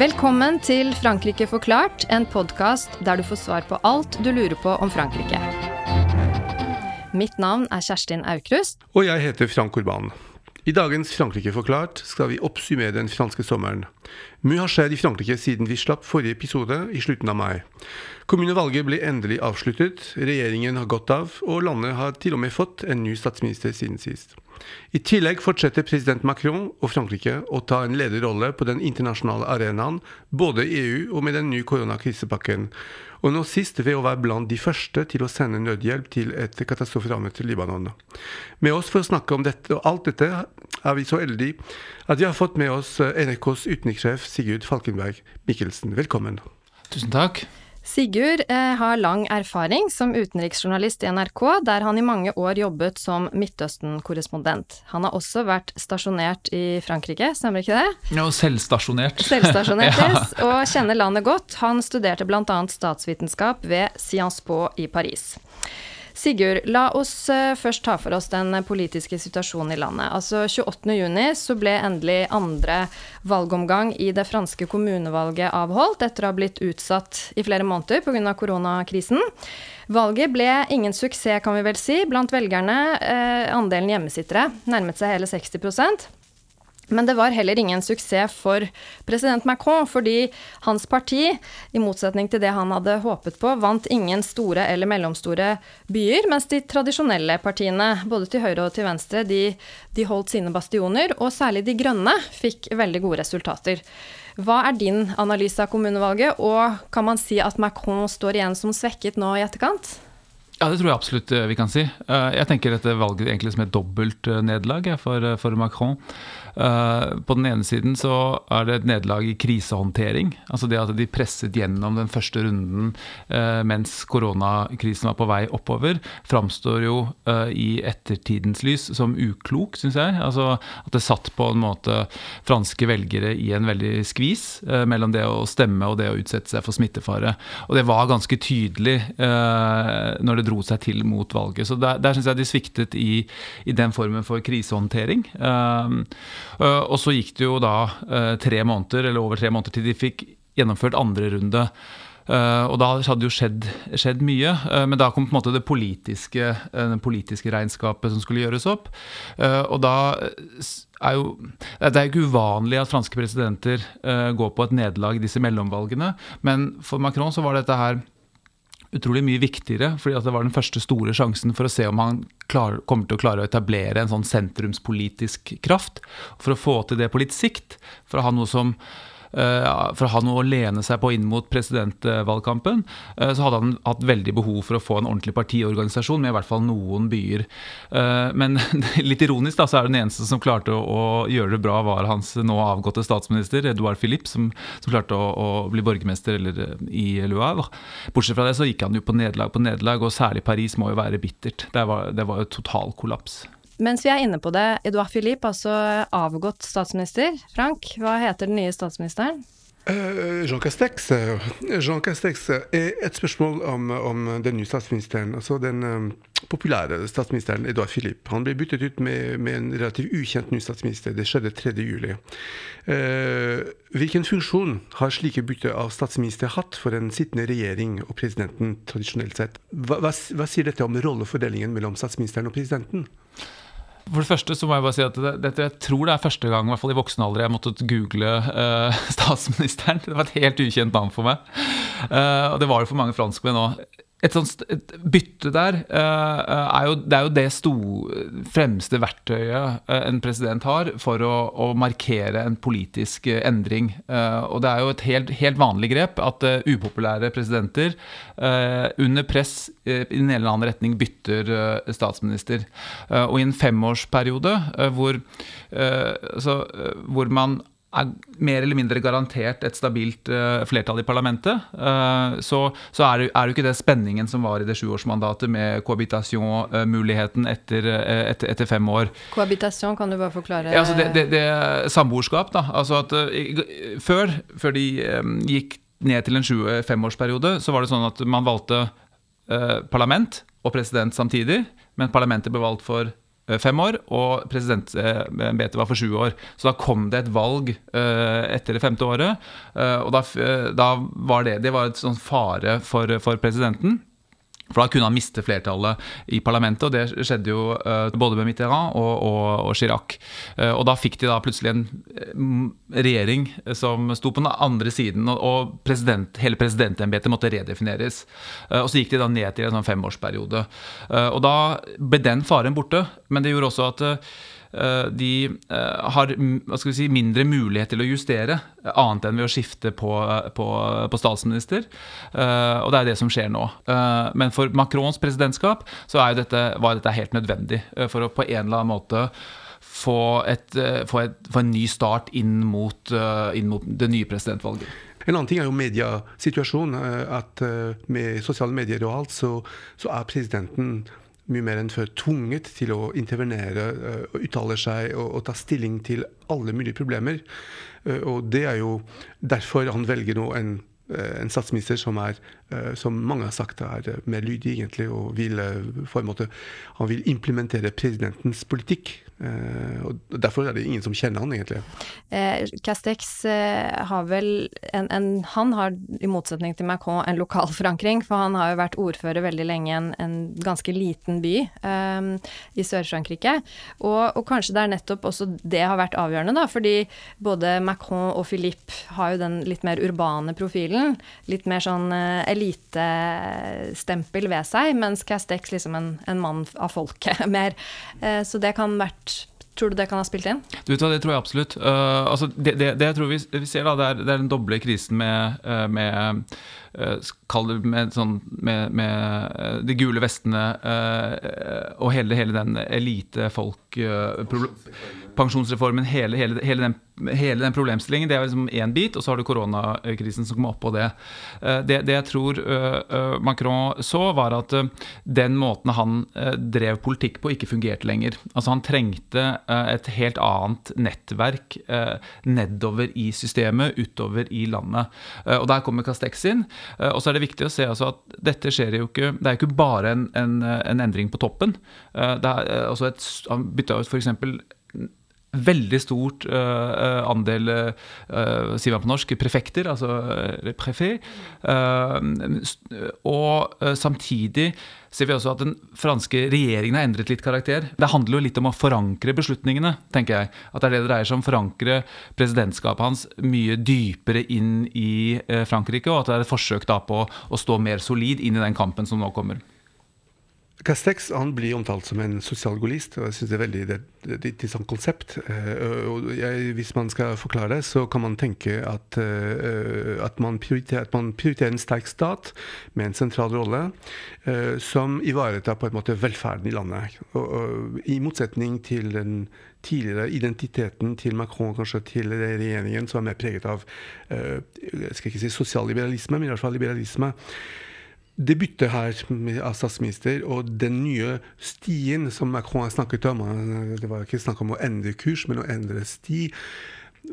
Velkommen til Frankrike forklart, en podkast der du får svar på alt du lurer på om Frankrike. Mitt navn er Kjerstin Aukrust. Og jeg heter Frank Urban. I dagens Frankrike forklart skal vi oppsummere den franske sommeren. Mye har skjedd i Frankrike siden vi slapp forrige episode i slutten av mai. Kommunevalget ble endelig avsluttet, regjeringen har gått av, og landet har til og med fått en ny statsminister siden sist. I tillegg fortsetter president Macron og Frankrike å ta en lederrolle på den internasjonale arenaen, både i EU og med den nye koronakrisepakken, og nå sist ved å være blant de første til å sende nødhjelp til et katastroferammet Libanon. Med oss for å snakke om dette og alt dette er vi så heldige at vi har fått med oss NRKs utenrikssjef Sigurd Falkenberg Mikkelsen. Velkommen. Tusen takk. Sigurd eh, har lang erfaring som utenriksjournalist i NRK, der han i mange år jobbet som Midtøsten-korrespondent. Han har også vært stasjonert i Frankrike, stemmer ikke det? Ja, selvstasjonert. Selvstasjonert, ja. og kjenner landet godt. Han studerte bl.a. statsvitenskap ved Sciences Po i Paris. Sigurd, la oss eh, først ta for oss den politiske situasjonen i landet. Altså 28.6 så ble endelig andre valgomgang i det franske kommunevalget avholdt, etter å ha blitt utsatt i flere måneder pga. koronakrisen. Valget ble ingen suksess, kan vi vel si, blant velgerne. Eh, andelen hjemmesittere nærmet seg hele 60 men det var heller ingen suksess for president Macron, fordi hans parti, i motsetning til det han hadde håpet på, vant ingen store eller mellomstore byer, mens de tradisjonelle partiene, både til høyre og til venstre, de, de holdt sine bastioner, og særlig De grønne fikk veldig gode resultater. Hva er din analyse av kommunevalget, og kan man si at Macron står igjen som svekket nå i etterkant? Ja, det tror jeg absolutt eh, vi kan si. Eh, jeg tenker dette valget egentlig som et dobbelt eh, nederlag for, for Macron. Eh, på den ene siden så er det et nederlag i krisehåndtering. Altså det at de presset gjennom den første runden uh, mens koronakrisen var på vei oppover, framstår jo uh, i ettertidens lys som uklok, syns jeg. Altså at det satt på en måte franske velgere i en veldig skvis mellom det å stemme og det å utsette seg for smittefare. Og det var ganske tydelig når det dro seg til mot valget. Så der, der syns jeg de sviktet i, i, den formen for krisehåndtering. Uh, og så gikk det jo da eh, tre måneder, eller over tre måneder til de fikk gjennomført andre runde. Uh, og da hadde jo skjedd, skjedd mye. Men da kom på en måte det politiske, det politiske regnskapet som skulle gjøres opp. og da er jo Det er jo ikke uvanlig at franske presidenter går på et nederlag i disse mellomvalgene. Men for Macron så var dette her utrolig mye viktigere, fordi det var den første store sjansen for å se om han klar, kommer til å klare å etablere en sånn sentrumspolitisk kraft. For å få til det på litt sikt, for å ha noe som for å ha noe å lene seg på inn mot presidentvalgkampen, eh, så hadde han hatt veldig behov for å få en ordentlig partiorganisasjon med i hvert fall noen byer. Eh, men litt ironisk da, så er den eneste som klarte å, gjøre det bra, var hans nå avgåtte statsminister, Edouard Philippe, som, som klarte å, å, bli borgermester eller, i Le Havre. Bortsett fra det så gikk han jo på nederlag på nederlag, og særlig Paris må jo være bittert. Det var, det var jo total kollaps. Mens vi er inne på det, Edouard Philippe, altså avgått statsminister. Frank, hva heter den nye statsministeren? Uh, Jean Castex. Jean Castex er et spørsmål om, om den nye statsministeren. Altså den um, populære statsministeren Edouard Philippe. Han ble byttet ut med, med en relativt ukjent ny statsminister. Det skjedde 3.7. Uh, hvilken funksjon har slike bytte av statsminister hatt for en sittende regjering og presidenten tradisjonelt sett? Hva, hva, hva sier dette om rollefordelingen mellom statsministeren og presidenten? For det første så må jeg bare si at det, dette, jeg tror det er første gang i hvert fall i voksen alder jeg måtte google uh, statsministeren. Det var et helt ukjent navn for meg. Uh, og det var det for mange franskmenn òg et sånt et bytte der uh, er, jo, det er jo det sto, fremste verktøyet uh, en president har for å, å markere en politisk uh, endring. og det er jo et helt, helt vanlig grep at upopulære presidenter under press i en eller annen retning bytter statsminister. og i en femårsperiode hvor, altså, hvor man er mer eller mindre garantert et stabilt uh, flertall i parlamentet, uh, så, så, er, det, er det jo ikke det spenningen som var i det sjuårsmandatet med cohabitation-muligheten etter, uh, etter, etter, fem år. Cohabitation, kan du bare forklare? Ja, altså det, det, det Samboerskap, da. Altså at før, før de gikk ned til en femårsperiode så var det sånn at man valgte parlament og president samtidig, men parlamentet ble valgt for fem år, og presidentembetet var for sju år. Så da kom det et valg etter det femte året, og da, da var det, det var et sånn fare for, for presidenten. For da kunne han miste flertallet i parlamentet, og det skjedde jo uh, både med Mitterrand og, og, og Chirac. Uh, og da fikk de da plutselig en uh, regjering som sto på den andre siden, og, president, hele presidentembetet måtte redefineres. og så gikk de da ned til en sånn femårsperiode. og da ble den faren borte, men det gjorde også at Eh, de eh, har si, mindre mulighet til å justere, annet enn ved å skifte på, på, på, statsminister. Eh, og det er det som skjer nå. Men for Macrons presidentskap så dette, var dette helt nødvendig for å på en eller annen måte få, et, få, et, få en ny start inn mot, inn mot det nye presidentvalget. En annen ting er jo mediesituasjonen. At med sosiale medier og alt, så, så er presidenten mye mer enn før tvunget til å intervenere uh, og uttale seg og, og, ta stilling til alle mulige problemer. Uh, og det er jo derfor han velger nå en, uh, en statsminister som er, som mange har sagt, er mer lydig egentlig, og vil, for en måte, han vil implementere presidentens politikk. Og Derfor er det ingen som kjenner han, egentlig. Eh, Castex eh, har vel en, en, Han har, i motsetning til Macron, en lokal forankring. For han har jo vært ordfører veldig lenge i en, en, ganske liten by um, i Sør-Frankrike. Og, og, kanskje det er nettopp også det har vært avgjørende, da. Fordi både Macron og Philippe har jo den litt mer urbane profilen. Litt mer sånn uh, elitestempel ved seg, mens Castex liksom en, en mann av folket mer. Uh, så det kan vært Tror du det kan ha spilt inn? Du vet hva, Det tror jeg absolutt. Uh, altså det, det, det, jeg tror vi, vi ser, da, det er, det er, den doble krisen med, uh, med uh, med, sånn, med, med de gule vestene og hele, hele den elitefolk pensjonsreformen, hele, hele, hele, den, hele, den, problemstillingen, det er liksom én bit, og så har du koronakrisen som kommer oppå det. Eh, det. Det jeg tror eh, eh, Macron så, var at den måten han drev politikk på, ikke fungerte lenger. Altså Han trengte et helt annet nettverk nedover i systemet, utover i landet. Og Der kommer Castex inn. Og så er det viktig å se altså at dette skjer jo ikke Det er jo ikke bare en, en, en endring på toppen. Det er også et, Han bytta ut f.eks veldig stort uh, andel, uh, sier man på norsk, prefekter, altså uh, prefet. og samtidig ser vi også at den franske regjeringen har endret litt karakter. Det handler jo litt om å forankre beslutningene, tenker jeg. At det er det det dreier seg om. Forankre presidentskapet hans mye dypere inn i Frankrike, og at det er et forsøk da på å stå mer solid inn i den kampen som nå kommer. Castex han blir omtalt som en sosialgolist, og jeg syns det er veldig det sånn konsept. Uh, jeg, hvis man skal forklare det, så kan man tenke at, uh, at, man, prioriterer, at man, prioriterer, en sterk stat med en sentral rolle, uh, som ivaretar på en måte velferden i landet. Og, og, I motsetning til den tidligere identiteten til Macron, kanskje til regjeringen, som er mer preget av jeg skal ikke si sosialliberalisme, men i hvert fall liberalisme det byttet her av statsminister og den nye stien som Macron har snakket om Det var ikke snakk om å endre kurs, men å endre sti.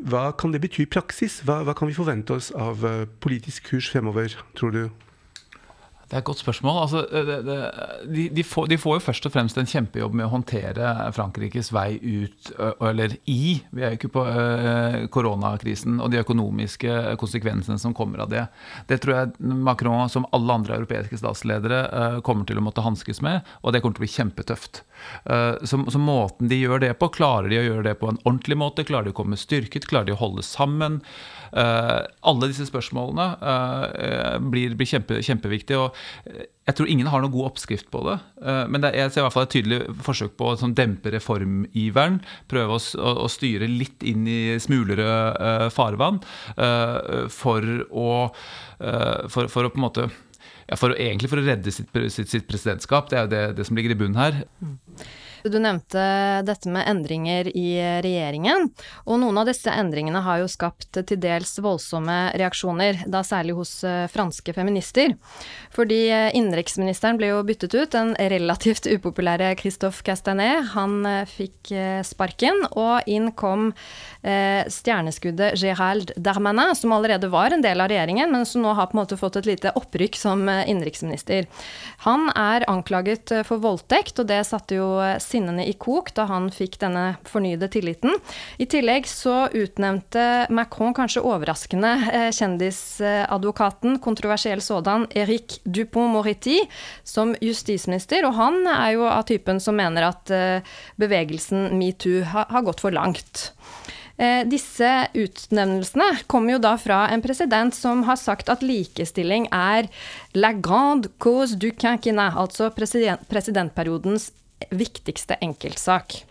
Hva kan det bety i praksis? Hva, hva kan vi forvente oss av eh, politisk kurs fremover, tror du? Det er et godt spørsmål. Altså, det, det, de, de, får, de, får, jo først og fremst en kjempejobb med å håndtere Frankrikes vei ut, eller i, vi er jo ikke på koronakrisen og de økonomiske konsekvensene som kommer av det. Det tror jeg Macron, som alle andre europeiske statsledere, kommer til å måtte hanskes med, og det kommer til å bli kjempetøft. Så, så, måten de gjør det på, klarer de å gjøre det på en ordentlig måte? Klarer de å komme styrket? Klarer de å holde sammen? Alle disse spørsmålene blir, blir kjempe, kjempeviktige. og Jeg tror ingen har noen god oppskrift på det. Uh, men det, jeg ser i hvert fall et tydelig forsøk på å sånn, dempe reformiveren. Prøve å, å, å, styre litt inn i smulere farvann for å, for, for, å på en måte ja, for egentlig for å redde sitt, sitt, sitt presidentskap. Det er jo det, det, som ligger i bunnen her. Mm. Du nevnte dette med endringer i regjeringen, og noen av disse endringene har jo skapt til dels voldsomme reaksjoner, da særlig hos eh, franske feminister. Fordi eh, innenriksministeren ble jo byttet ut, den relativt upopulære Christophe Castanet. Han eh, fikk sparken, og inn kom stjerneskuddet Gérald Darmanin, som allerede var en del av regjeringen, men som nå har på en måte fått et lite opprykk som innenriksminister. Han er anklaget for voldtekt, og det satte jo sinnene i kok da han fikk denne fornyede tilliten. I tillegg så utnevnte Macron kanskje overraskende eh, kjendisadvokaten, kontroversiell sådan, Eric Dupont-Moretti, som justisminister. Og han er jo av typen som mener at eh, bevegelsen metoo har gått for langt. Eh, disse utnevnelsene kommer jo da fra en president som har sagt at likestilling er la grande cause du quinquina, altså president, presidentperiodens viktigste enkeltsak.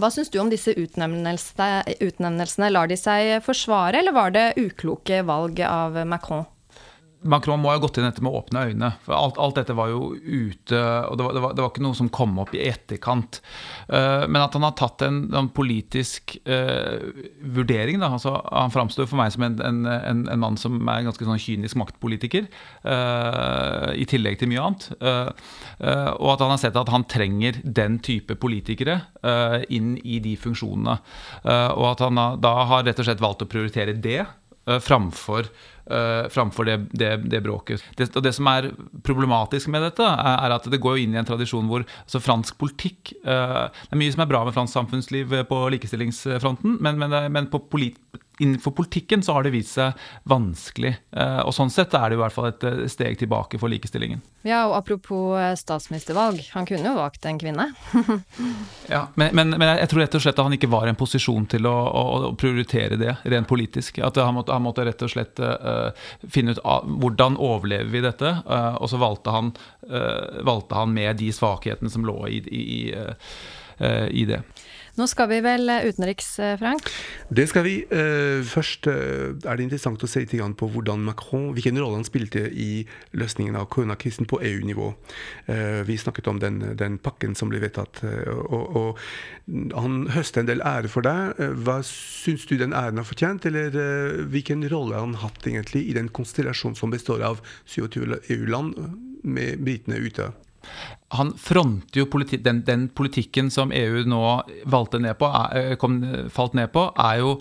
Hva syns du om disse utnevnelsene, utnevnelsene? Lar de seg forsvare, eller var det ukloke valg av Macron? Macron må ha gått inn dette med åpne øyne. for Alt, alt dette var jo ute, og det var, det, var, det var, ikke noe som kom opp i etterkant. Uh, men at han har tatt en, en politisk uh, vurdering da, altså, Han framstår for meg som en, en, en, mann som er en ganske sånn kynisk maktpolitiker, uh, i tillegg til mye annet. og at han har sett at han trenger den type politikere inn i de funksjonene. og at han da, har rett og slett valgt å prioritere det framfor uh, framfor det, det, det bråket. Det, og det som er problematisk med dette, er, at det går inn i en tradisjon hvor altså fransk politikk uh, Det er mye som er bra med fransk samfunnsliv på likestillingsfronten, men, men, men på polit, innenfor politikken så har det vist seg vanskelig. Eh, og sånn sett er det i hvert fall et eh, steg tilbake for likestillingen. Ja, og apropos eh, statsministervalg, han kunne jo valgt en kvinne. ja, men, men, men, jeg tror rett og slett at han ikke var i en posisjon til å, å, å prioritere det rent politisk. At han måtte, han måtte rett og slett uh, finne ut av hvordan overlever vi dette, uh, og så valgte han, uh, valgte han, med de svakhetene som lå i, i, i, i det. Nå skal vi vel eh, utenriks, eh, Frank? Det skal vi. Eh, først er det interessant å se litt på hvordan Macron, hvilken rolle han spilte i løsningen av koronakrisen på EU-nivå. Vi snakket om den, den, pakken som ble vedtatt, og, og han høster en del ære for det. Hva syns du den æren har fortjent, eller hvilken rolle har han hatt egentlig i den konstellasjonen som består av 27 EU-land med britene ute? Han fronter jo politi den, den, politikken som EU nå ned på, er, kom, falt ned på, er jo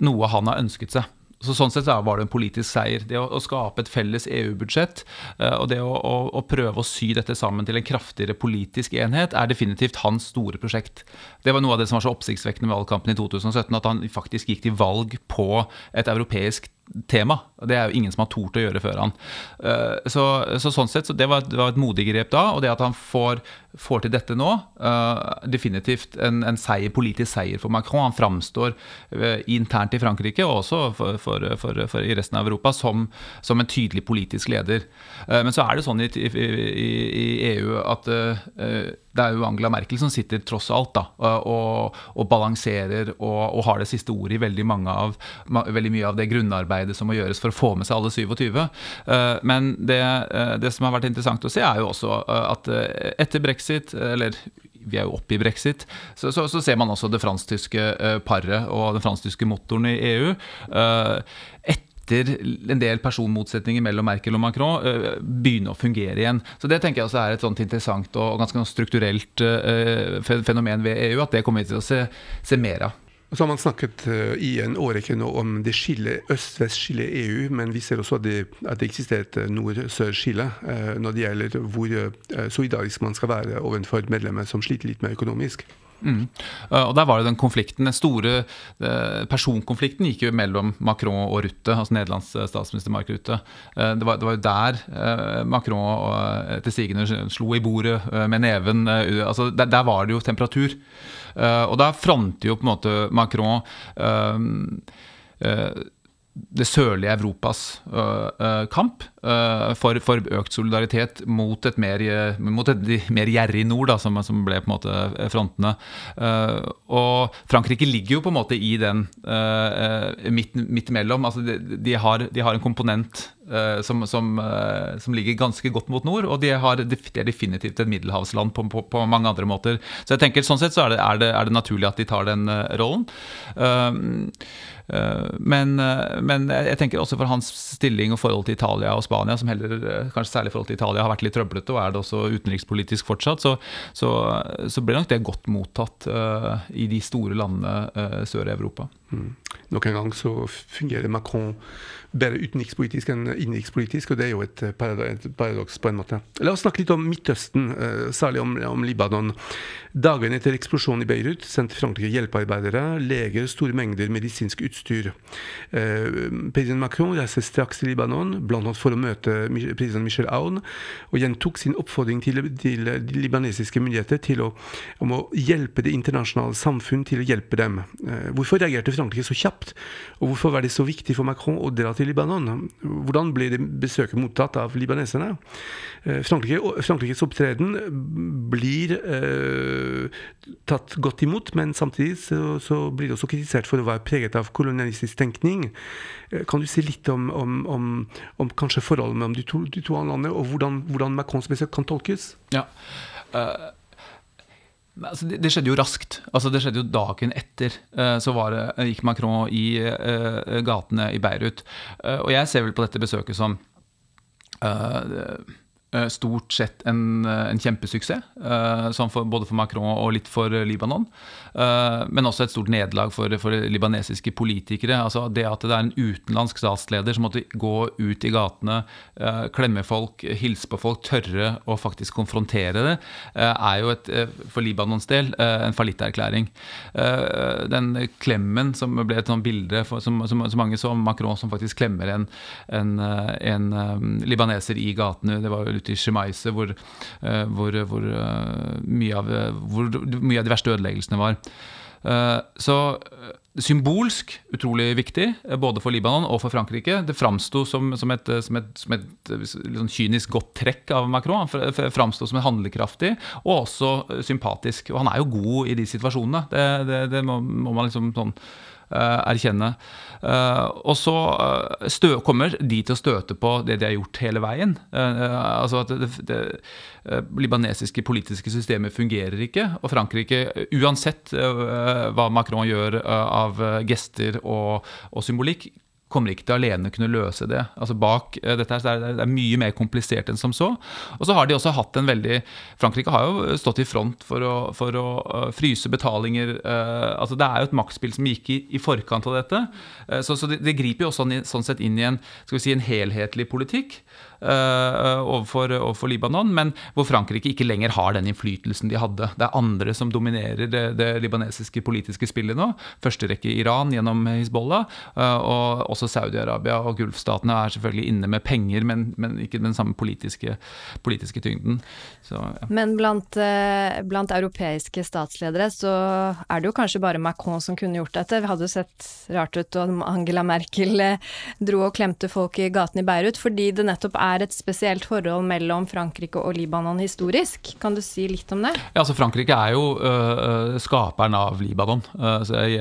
noe han har ønsket seg. Så Sånn sett var det en politisk seier. Det å, å skape et felles EU-budsjett uh, og det å, å, å, prøve å sy dette sammen til en kraftigere politisk enhet er definitivt hans store prosjekt. Det var noe av det som var så oppsiktsvekkende med valgkampen i 2017, at han faktisk gikk til valg på et europeisk tema. Det er jo ingen som har tort å gjøre før han. Eh, så, så sånn sett, så det var, det var, et modig grep da. Og det at han får, får til dette nå, uh, definitivt en, en seier, politisk seier for Macron. Han framstår uh, internt i Frankrike og også for, for, for, i resten av Europa som, som en tydelig politisk leder. Men så er det sånn i, i, i EU at det er jo Angela Merkel som sitter tross alt da, og, og balanserer og, og, har det siste ordet i veldig, av, veldig, mye av det grunnarbeidet som må gjøres for å få med seg alle 27. Eh, men det, eh, det som har vært interessant å se, er jo også eh, at etter brexit, eller vi er jo oppe i brexit, så, så, så ser man også det fransk-tyske paret og den fransk-tyske motoren i EU. Etter etter en del personmotsetninger mellom Merkel og Macron, uh, begynne å fungere igjen. Så Det tenker jeg også er et sånt interessant og ganske strukturelt uh, fenomen ved EU, at det kommer vi til å se, se mer av. Så har man snakket uh, i en årrekke nå om det skillet, øst-vest-skillet EU, men vi ser også at det, at det eksisterer et nord-sør-skille når det gjelder hvor solidarisk man skal være overfor medlemmer som sliter litt mer økonomisk. Mm. Og Der var det den konflikten, den store personkonflikten gikk jo mellom Macron og Rutte, altså Nederlands statsminister Mark Rutte. Det var, det var jo der Macron etter sigende slo i bordet med neven. altså der, der var det jo temperatur. og da fronter jo på en måte Macron det sørlige Europas kamp. For, for, økt solidaritet mot et mer, mot et mer gjerrig nord, da, som, som, ble på en måte frontene. og Frankrike ligger jo på en måte i den midt, midt imellom. Altså de, de, har, de, har, en komponent som, som, som, ligger ganske godt mot nord, og de, har, de er definitivt et middelhavsland på, på, på, mange andre måter. Så jeg tenker sånn sett så er det, er det, er det naturlig at de tar den rollen. Eh, men, eh, men, jeg tenker også for hans stilling og forhold til Italia og Spania, som heller, eh, kanskje særlig i forhold til Italia, har vært litt trøblete, og er det også utenrikspolitisk fortsatt, så, så, så ble nok det godt mottatt uh, i de store landene uh, sør i Europa. Mm. Nok en gang så fungerer Macron bedre utenrikspolitisk enn innenrikspolitisk, og det er jo et paradoks på en måte. La oss snakke litt om Midtøsten, særlig om, om Libanon. Dagen etter eksplosjonen i Beirut sendte Frankrike hjelpearbeidere, leger, store mengder medisinsk utstyr. President Macron reiser straks til Libanon, bl.a. for å møte president Michel Aoun, og gjentok sin oppfordring til, til de libanesiske myndigheter til å, om å hjelpe det internasjonale samfunn til å hjelpe dem. Hvorfor reagerte Frankrike så kjapt, og hvorfor var det så viktig for Macron å dra til Libanon? Hvordan ble det besøket mottatt av libaneserne? Eh, Frankrike, Frankrikes opptreden blir eh, tatt godt imot, men samtidig så, så, blir det også kritisert for å være preget av kolonialistisk tenkning. Eh, kan du si litt om, om, om, om kanskje forholdet mellom de to, de to landene, og hvordan, hvordan Macrons besøk kan tolkes? Ja. Uh Altså, det, det, skjedde jo raskt. Altså, det skjedde jo Dagen etter uh, så det, gikk Macron i uh, gatene i Beirut. Uh, og jeg ser vel på dette besøket som stort sett en, en kjempesuksess, for, både for Macron og litt for Libanon. Eh, men også et stort nederlag for, for, libanesiske politikere. altså Det at det er en utenlandsk statsleder som måtte gå ut i gatene, eh, klemme folk, hilse på folk, tørre å faktisk konfrontere det, eh, er jo et, for Libanons del en fallitterklæring. Den klemmen som ble et sånt bilde for, som, som, så mange så, Macron som faktisk klemmer en, en, en libaneser i gatene, det var jo ute i Shemaise hvor, hvor, hvor, mye av, hvor mye av de verste ødeleggelsene var. Eh, så eh, symbolsk utrolig viktig, eh, både for Libanon og for Frankrike. Det framsto som, som, et, som et, som et sånn kynisk godt trekk av Macron. Han framsto som en handlekraftig og også sympatisk. Og han er jo god i de situasjonene. Det, det, det må, må, man liksom sånn erkjenne. og så stø, kommer de til å støte på det de har gjort hele veien. altså at det, det Eh, libanesiske politiske systemet fungerer ikke. Og Frankrike, uansett eh, hva Macron gjør eh, av gester og, og symbolikk, kommer ikke til alene kunne løse det. Altså bak dette her, det, er, mye mer komplisert enn som så. Og så har de også hatt en veldig Frankrike har jo stått i front for å, for å fryse betalinger. altså Det er jo et maktspill som gikk i, i forkant av dette. så, så det, det, griper jo også sånn sett inn i en, skal vi si, en helhetlig politikk. Eh, overfor, overfor, Libanon, men hvor Frankrike ikke lenger har den innflytelsen de hadde. Det er andre som dominerer det, det libanesiske politiske spillet nå. Første rekke Iran gjennom Hizbollah, eh, og også Saudi-Arabia og Gulfstatene er selvfølgelig inne med penger, men, men ikke den samme politiske, politiske tyngden. Så, ja. Men blant, eh, blant, europeiske statsledere så er det jo kanskje bare Macron som kunne gjort dette. Vi hadde jo sett rart ut om Angela Merkel dro og klemte folk i gaten i Beirut, fordi det nettopp er er et spesielt forhold mellom Frankrike og Libanon historisk. Kan du si litt om det? Ja, altså Frankrike er jo uh, skaperen av Libanon. Uh, jeg,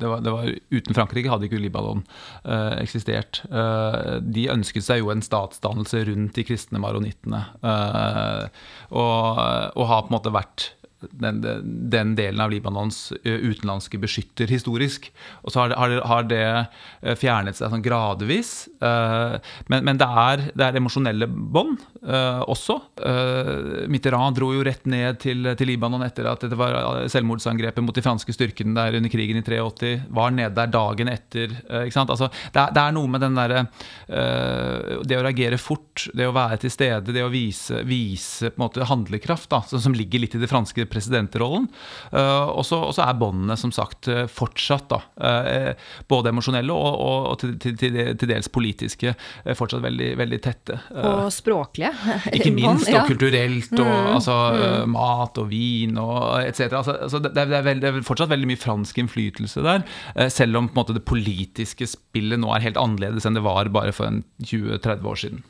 det var, det var, uten Frankrike hadde ikke Libanon uh, eksistert. de ønsket seg jo en statsdannelse rundt de kristne maronittene. og, og har på en måte vært den, den, delen av Libanons utenlandske beskytter historisk. Og så har det, har har det fjernet seg sånn gradvis. Men, men det, er, det er emosjonelle bånd også. Mitterrand dro jo rett ned til, til, Libanon etter at det var selvmordsangrepet mot de franske styrkene der under krigen i 83. Var nede der dagen etter. Altså, det, er, det, er, noe med den derre Det å reagere fort, det å være til stede, det å vise, vise på en måte handlekraft, da, som ligger litt i det franske presidentrollen. Og så er båndene som sagt fortsatt, da, både emosjonelle og, og, og til, til, til, dels politiske, fortsatt veldig, veldig tette. Og språklige. Ikke minst, og kulturelt, og mm, altså, mm. mat og vin og etc. Altså, altså, det, er det, er fortsatt veldig mye fransk innflytelse der, selv om måte, det politiske spillet nå er helt annerledes enn det var bare for 20-30 år siden.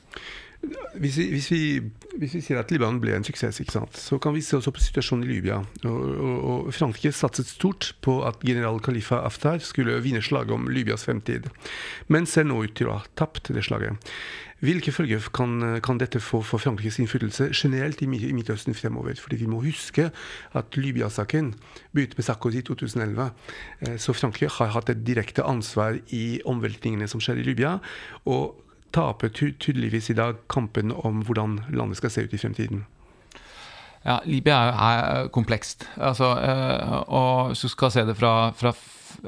Hvis vi, hvis, vi, hvis vi, sier at Libanon ble en suksess, så kan vi se også på situasjonen i Libya. Og, og, og Frankrike satset stort på at general Khalifa Aftar skulle vinne slaget om Libyas fremtid, men ser nå ut til å ha tapt det slaget. Hvilke følger kan, kan, dette få for Frankrikes innflytelse generelt i, Midtøsten fremover? Fordi vi må huske at Libya-saken begynte med Sarkozy i 2011. Eh, så Frankrike har hatt et direkte ansvar i omveltningene som skjer i Libya. og taper tydeligvis i dag kampen om hvordan landet skal se ut i fremtiden. Ja, Libya er, komplekst. Altså, øh, og hvis du skal se det fra, fra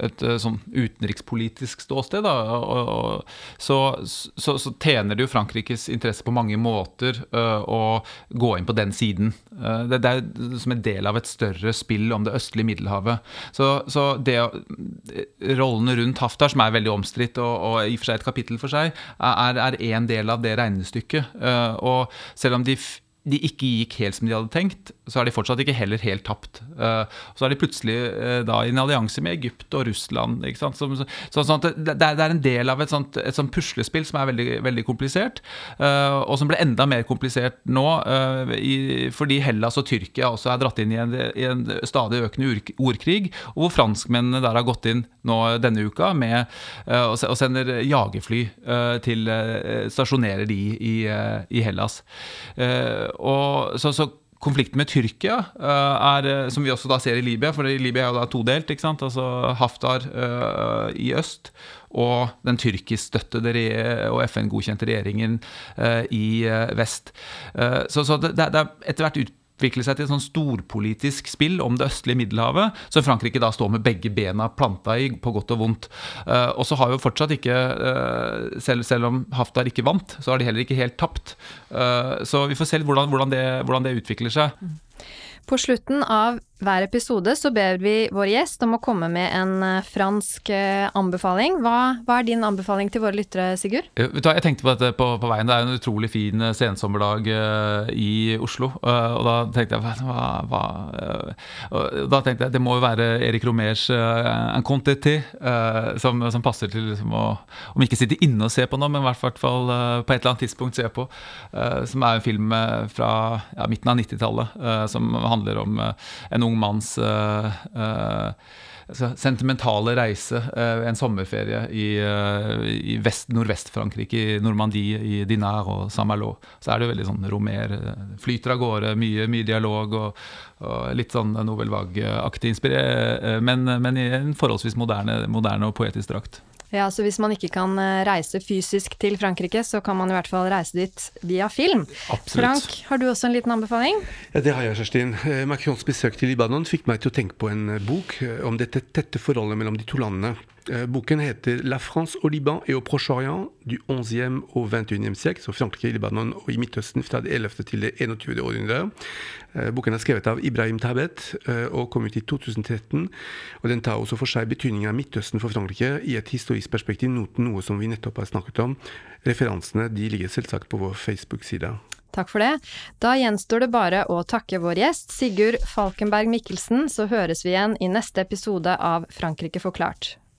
et eh, sånn utenrikspolitisk ståsted, da, og, og, så, så, så, tjener det jo Frankrikes interesse på mange måter uh, å gå inn på den siden. Uh, det, det, er som en del av et større spill om det østlige Middelhavet. Så, så det, rollene rundt Haftar, som er veldig omstridt og, og, i og for seg et kapittel for seg, er én del av det regnestykket. Og selv om de de ikke gikk helt som de hadde tenkt, så er de fortsatt ikke heller helt tapt. Uh, så er de plutselig uh, da i en allianse med Egypt og Russland. Så, så, så, sånn det, det, er en del av et sånt, et sånt puslespill som er veldig, veldig komplisert, uh, og som ble enda mer komplisert nå fordi Hellas og Tyrkia også er dratt inn i en, i en stadig økende ordkrig, og hvor franskmennene der har gått inn nå denne uka med, og sender jagerfly til Stasjonerer de i, i Hellas. Og, så, så konflikten med Tyrkia uh, er, eh, som vi også da ser i Libya, for Libya er jo da todelt. ikke sant? Altså Haftar uh, i øst og den tyrkiskstøttede og FN-godkjente regjeringen uh, i vest. så, så det, det, er etter hvert ut utvikle seg til et sånn storpolitisk spill om det østlige Middelhavet, så Frankrike da står med begge bena planta i, på godt og vondt. Uh, og så har jo fortsatt ikke, uh, selv, selv, om Haftar ikke vant, så har de heller ikke helt tapt. Uh, så vi får se hvordan, hvordan, det, hvordan det utvikler seg. På slutten av hver episode så ber vi vår gjest om å komme med en eh, fransk eh, anbefaling. Hva, hva er din anbefaling til våre lyttere, Sigurd? Jeg tenkte på dette på, på veien. Det er en utrolig fin eh, sensommerdag i Oslo. Og da tenkte jeg hva, hva Da tenkte jeg det må jo være Erik Romers En 'Un som, som, passer til liksom, å Om ikke sitte inne og se på noe, men i hvert fall på et eller annet tidspunkt se på. som er en film fra ja, midten av 90-tallet som handler om en ung ung manns uh, uh, sentimentale reise, uh, en sommerferie i Nordvest-Frankrike, i Normandie, i Dinard og Saint-Malo. Så er det veldig sånn romer. Flyter av gårde, mye, mye dialog og, og, litt sånn Novel Vague-aktig inspirert, men, men, i en forholdsvis moderne, moderne og poetisk drakt. Ja, så hvis man ikke kan eh, reise fysisk til Frankrike, så kan man i hvert fall reise dit via film. Absolutt. Frank, har du også en liten anbefaling? Ja, det har jeg, Kjerstin. Eh, Macrons besøk til Libanon fikk meg til å tenke på en eh, bok om dette tette forholdet mellom de to landene. Eh, boken heter 'La France au Liban et au Proche-Orient du 11e au 21e siècle', så Frankrike, Libanon og i Midtøsten fra det 11. til det 21. århundre. Boken er skrevet av Ibrahim Tabet eh, og kom ut i 2013. og Den tar også for seg betydningen av Midtøsten for Frankrike i et historisk perspektiv, noe som vi nettopp har snakket om. Referansene ligger selvsagt på vår Facebook-side. Takk for det. Da gjenstår det bare å takke vår gjest, Sigurd Falkenberg Mikkelsen, så høres vi igjen i neste episode av Frankrike forklart.